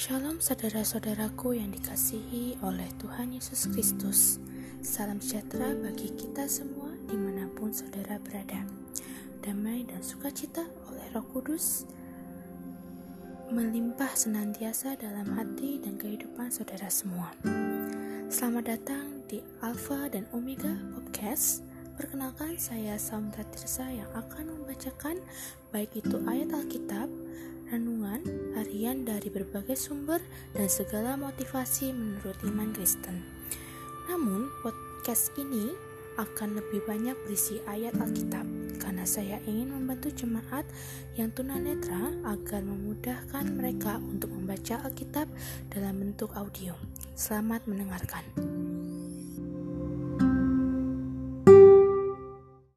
Shalom saudara-saudaraku yang dikasihi oleh Tuhan Yesus Kristus. Salam sejahtera bagi kita semua di mana pun saudara berada. Damai dan sukacita oleh roh kudus Melimpah senantiasa dalam hati dan kehidupan saudara semua. Selamat datang di Alpha dan Omega Podcast. Perkenalkan saya Samra Tirsa yang akan membacakan baik itu ayat Alkitab, renungan, harian dari berbagai sumber dan segala motivasi menurut iman Kristen. Namun, podcast ini akan lebih banyak berisi ayat Alkitab karena saya ingin membantu jemaat yang tunanetra agar memudahkan mereka untuk membaca Alkitab dalam bentuk audio. Selamat mendengarkan.